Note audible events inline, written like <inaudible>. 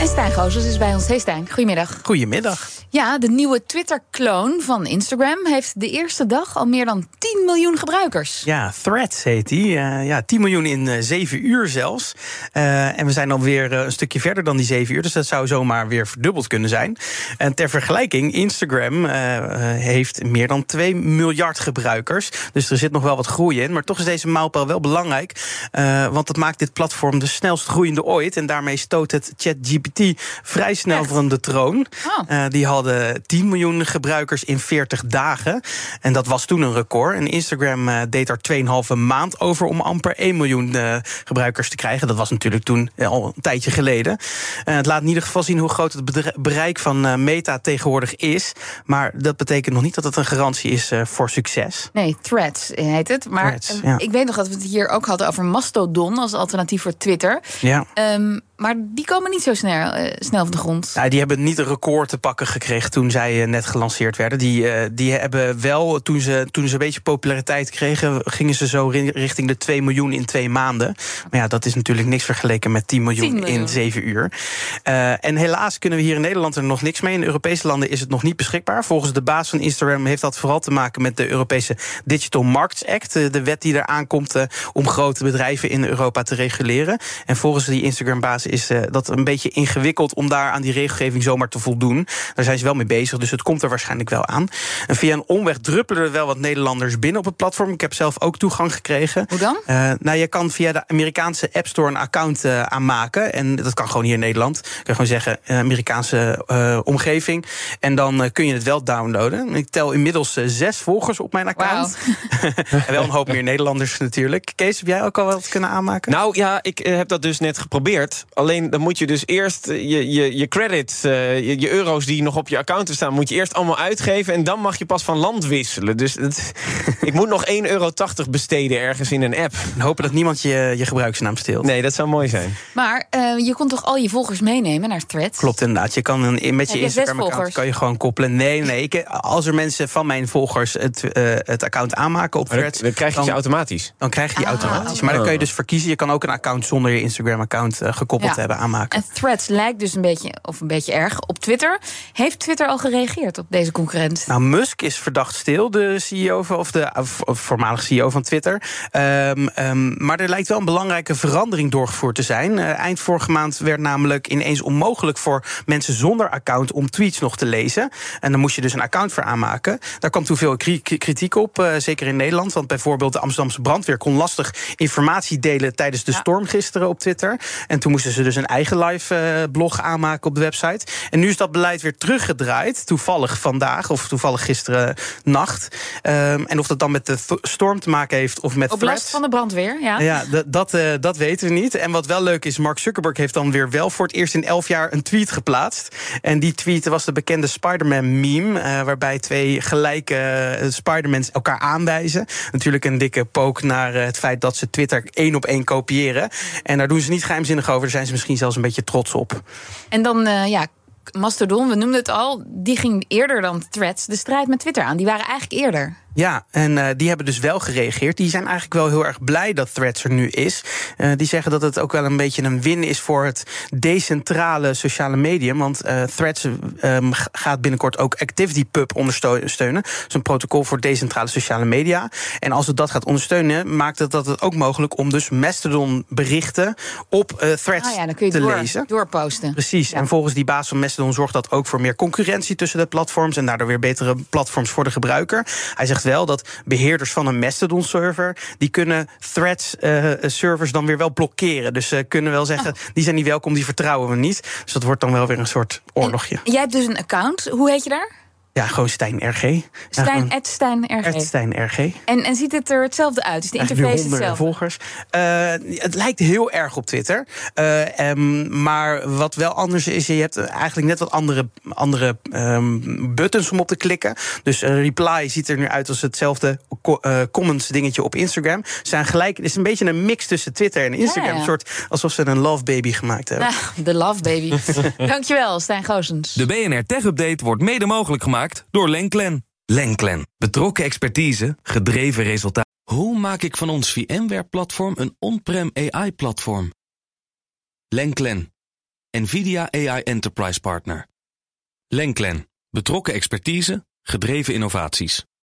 En Stijn Gozes is bij ons. Hey Stijn, goedemiddag. Goedemiddag. Ja, de nieuwe Twitter-kloon van Instagram heeft de eerste dag al meer dan 10 miljoen gebruikers. Ja, Threads heet die. Uh, ja, 10 miljoen in uh, 7 uur zelfs. Uh, en we zijn alweer een stukje verder dan die 7 uur, dus dat zou zomaar weer verdubbeld kunnen zijn. En ter vergelijking, Instagram heeft meer dan 2 miljard gebruikers. Dus er zit nog wel wat groei in. Maar toch is deze mijlpaal wel belangrijk, want dat maakt dit platform de snelst groeiende ooit. En daarmee stoot het ChatGPT vrij snel Echt? van de troon. Oh. die hadden 10 miljoen gebruikers in 40 dagen. En dat was toen een record. En Instagram uh, deed er 2,5 maand over om amper 1 miljoen uh, gebruikers te krijgen. Dat was natuurlijk toen uh, al een tijdje geleden. het laat in ieder geval zien hoe groot het bereik van Meta tegenwoordig is. Maar dat betekent nog niet dat het een garantie is voor succes. Nee, Threads heet het. Maar Threads, ja. ik weet nog dat we het hier ook hadden over Mastodon als alternatief voor Twitter. Ja. Um, maar die komen niet zo snel, uh, snel van de grond. Ja, die hebben niet een record te pakken gekregen toen zij uh, net gelanceerd werden. Die, uh, die hebben wel, toen ze, toen ze een beetje populariteit kregen, gingen ze zo richting de 2 miljoen in twee maanden. Maar ja, dat is natuurlijk niks vergeleken met 10 miljoen, 10 miljoen. in 7 uur. En helaas kunnen we hier in Nederland er nog niks mee. In Europese landen is het nog niet beschikbaar. Volgens de baas van Instagram heeft dat vooral te maken met de Europese Digital Markets Act. De wet die eraan komt om grote bedrijven in Europa te reguleren. En volgens die Instagram-baas is uh, dat een beetje ingewikkeld om daar aan die regelgeving zomaar te voldoen. Daar zijn ze wel mee bezig, dus het komt er waarschijnlijk wel aan. En via een omweg druppelen er wel wat Nederlanders binnen op het platform. Ik heb zelf ook toegang gekregen. Hoe dan? Uh, nou, je kan via de Amerikaanse App Store een account uh, aanmaken. En dat kan gewoon hier in Nederland. Je kan gewoon zeggen Amerikaanse omgeving. En dan kun je het wel downloaden. Ik tel inmiddels zes volgers op mijn account. Wow. <laughs> en wel een hoop meer Nederlanders natuurlijk. Kees, heb jij ook al wat kunnen aanmaken? Nou ja, ik heb dat dus net geprobeerd. Alleen dan moet je dus eerst je, je, je credits, uh, je, je, euro's die nog op je account staan, moet je eerst allemaal uitgeven. En dan mag je pas van land wisselen. Dus het, <laughs> ik moet nog 1,80 euro besteden ergens in een app. En hopen dat niemand je, je gebruiksnaam steelt. Nee, dat zou mooi zijn. Maar uh, je kon toch al je volgers meenemen naar Threads? Klopt inderdaad. Je kan een, met je, je Instagram-account kan je gewoon koppelen. Nee, <laughs> nee. Ik, als er mensen van mijn volgers het, uh, het account aanmaken op Threads. Dan, dan krijg je dan, die automatisch. Dan krijg je die ah, automatisch. Maar dan kun je dus verkiezen. Je kan ook een account zonder je Instagram-account uh, gekoppeld ja. hebben aanmaken. En Threads lijkt dus een beetje, of een beetje erg, op Twitter. Heeft Twitter al gereageerd op deze concurrent? Nou, Musk is verdacht stil, de CEO van, of de voormalig CEO van Twitter. Um, um, maar er lijkt wel een belangrijke verandering doorgevoerd te zijn. Uh, eind vorige maand werd namelijk ineens onmogelijk voor mensen zonder account om tweets nog te lezen. En dan moest je dus een account voor aanmaken. Daar kwam toen veel kritiek op, uh, zeker in Nederland. Want bijvoorbeeld de Amsterdamse brandweer kon lastig informatie delen tijdens de ja. storm gisteren op Twitter. En toen moesten ze dus een eigen live uh, blog aanmaken op de website. En nu is dat beleid weer teruggedraaid. Toevallig vandaag, of toevallig gisteren nacht. Um, en of dat dan met de storm te maken heeft of met Op threats. last van de brandweer, ja. Ja, dat, uh, dat weten we niet. En wat wel leuk is, Mark Zuckerberg heeft dan weer wel voor het eerst in elf jaar een tweet geplaatst. En die tweet was de bekende Spider-Man-meme. Uh, waarbij twee gelijke uh, Spider-Mans elkaar aanwijzen. Natuurlijk een dikke pook naar het feit dat ze Twitter één op één kopiëren. En daar doen ze niet geheimzinnig over. Zijn ze misschien zelfs een beetje trots op. En dan, uh, ja, Mastodon, we noemden het al, die ging eerder dan Threads de strijd met Twitter aan. Die waren eigenlijk eerder. Ja, en uh, die hebben dus wel gereageerd. Die zijn eigenlijk wel heel erg blij dat Threads er nu is. Uh, die zeggen dat het ook wel een beetje een win is voor het decentrale sociale medium. Want uh, Threads um, gaat binnenkort ook ActivityPub ondersteunen. Dat is een protocol voor decentrale sociale media. En als het dat gaat ondersteunen, maakt het dat het ook mogelijk om dus Mastodon berichten op Threads ah ja, dan kun je te door, lezen. Doorposten. Precies. Ja. En volgens die baas van Mastodon zorgt dat ook voor meer concurrentie tussen de platforms. En daardoor weer betere platforms voor de gebruiker. Hij zegt wel dat beheerders van een Mastodon-server... die kunnen Threads-servers uh, dan weer wel blokkeren. Dus ze kunnen wel zeggen, oh. die zijn niet welkom, die vertrouwen we niet. Dus dat wordt dan wel weer een soort oorlogje. En jij hebt dus een account. Hoe heet je daar? Ja, gewoon Stijn RG. Ja, Stijn, gewoon at Stijn RG. at Stijn RG. En, en ziet het er hetzelfde uit? Is de interface honderden hetzelfde? volgers. Eh, het lijkt heel erg op Twitter. Eh, em, maar wat wel anders is, je hebt eigenlijk net wat andere, andere ehm, buttons om op te klikken. Dus een reply ziet er nu uit als hetzelfde comments dingetje op Instagram. Ze zijn gelijk, het is een beetje een mix tussen Twitter en Instagram. Ja, ja. Een soort alsof ze een love baby gemaakt hebben. Nou, de love baby. <laughs> Dankjewel, Stijn Goosens. De BNR Tech Update wordt mede mogelijk gemaakt door Lenklen. Lenklen. Betrokken expertise, gedreven resultaat. Hoe maak ik van ons VMware-platform een on-prem AI-platform? Lenklen. NVIDIA AI Enterprise Partner. Lenklen. Betrokken expertise, gedreven innovaties.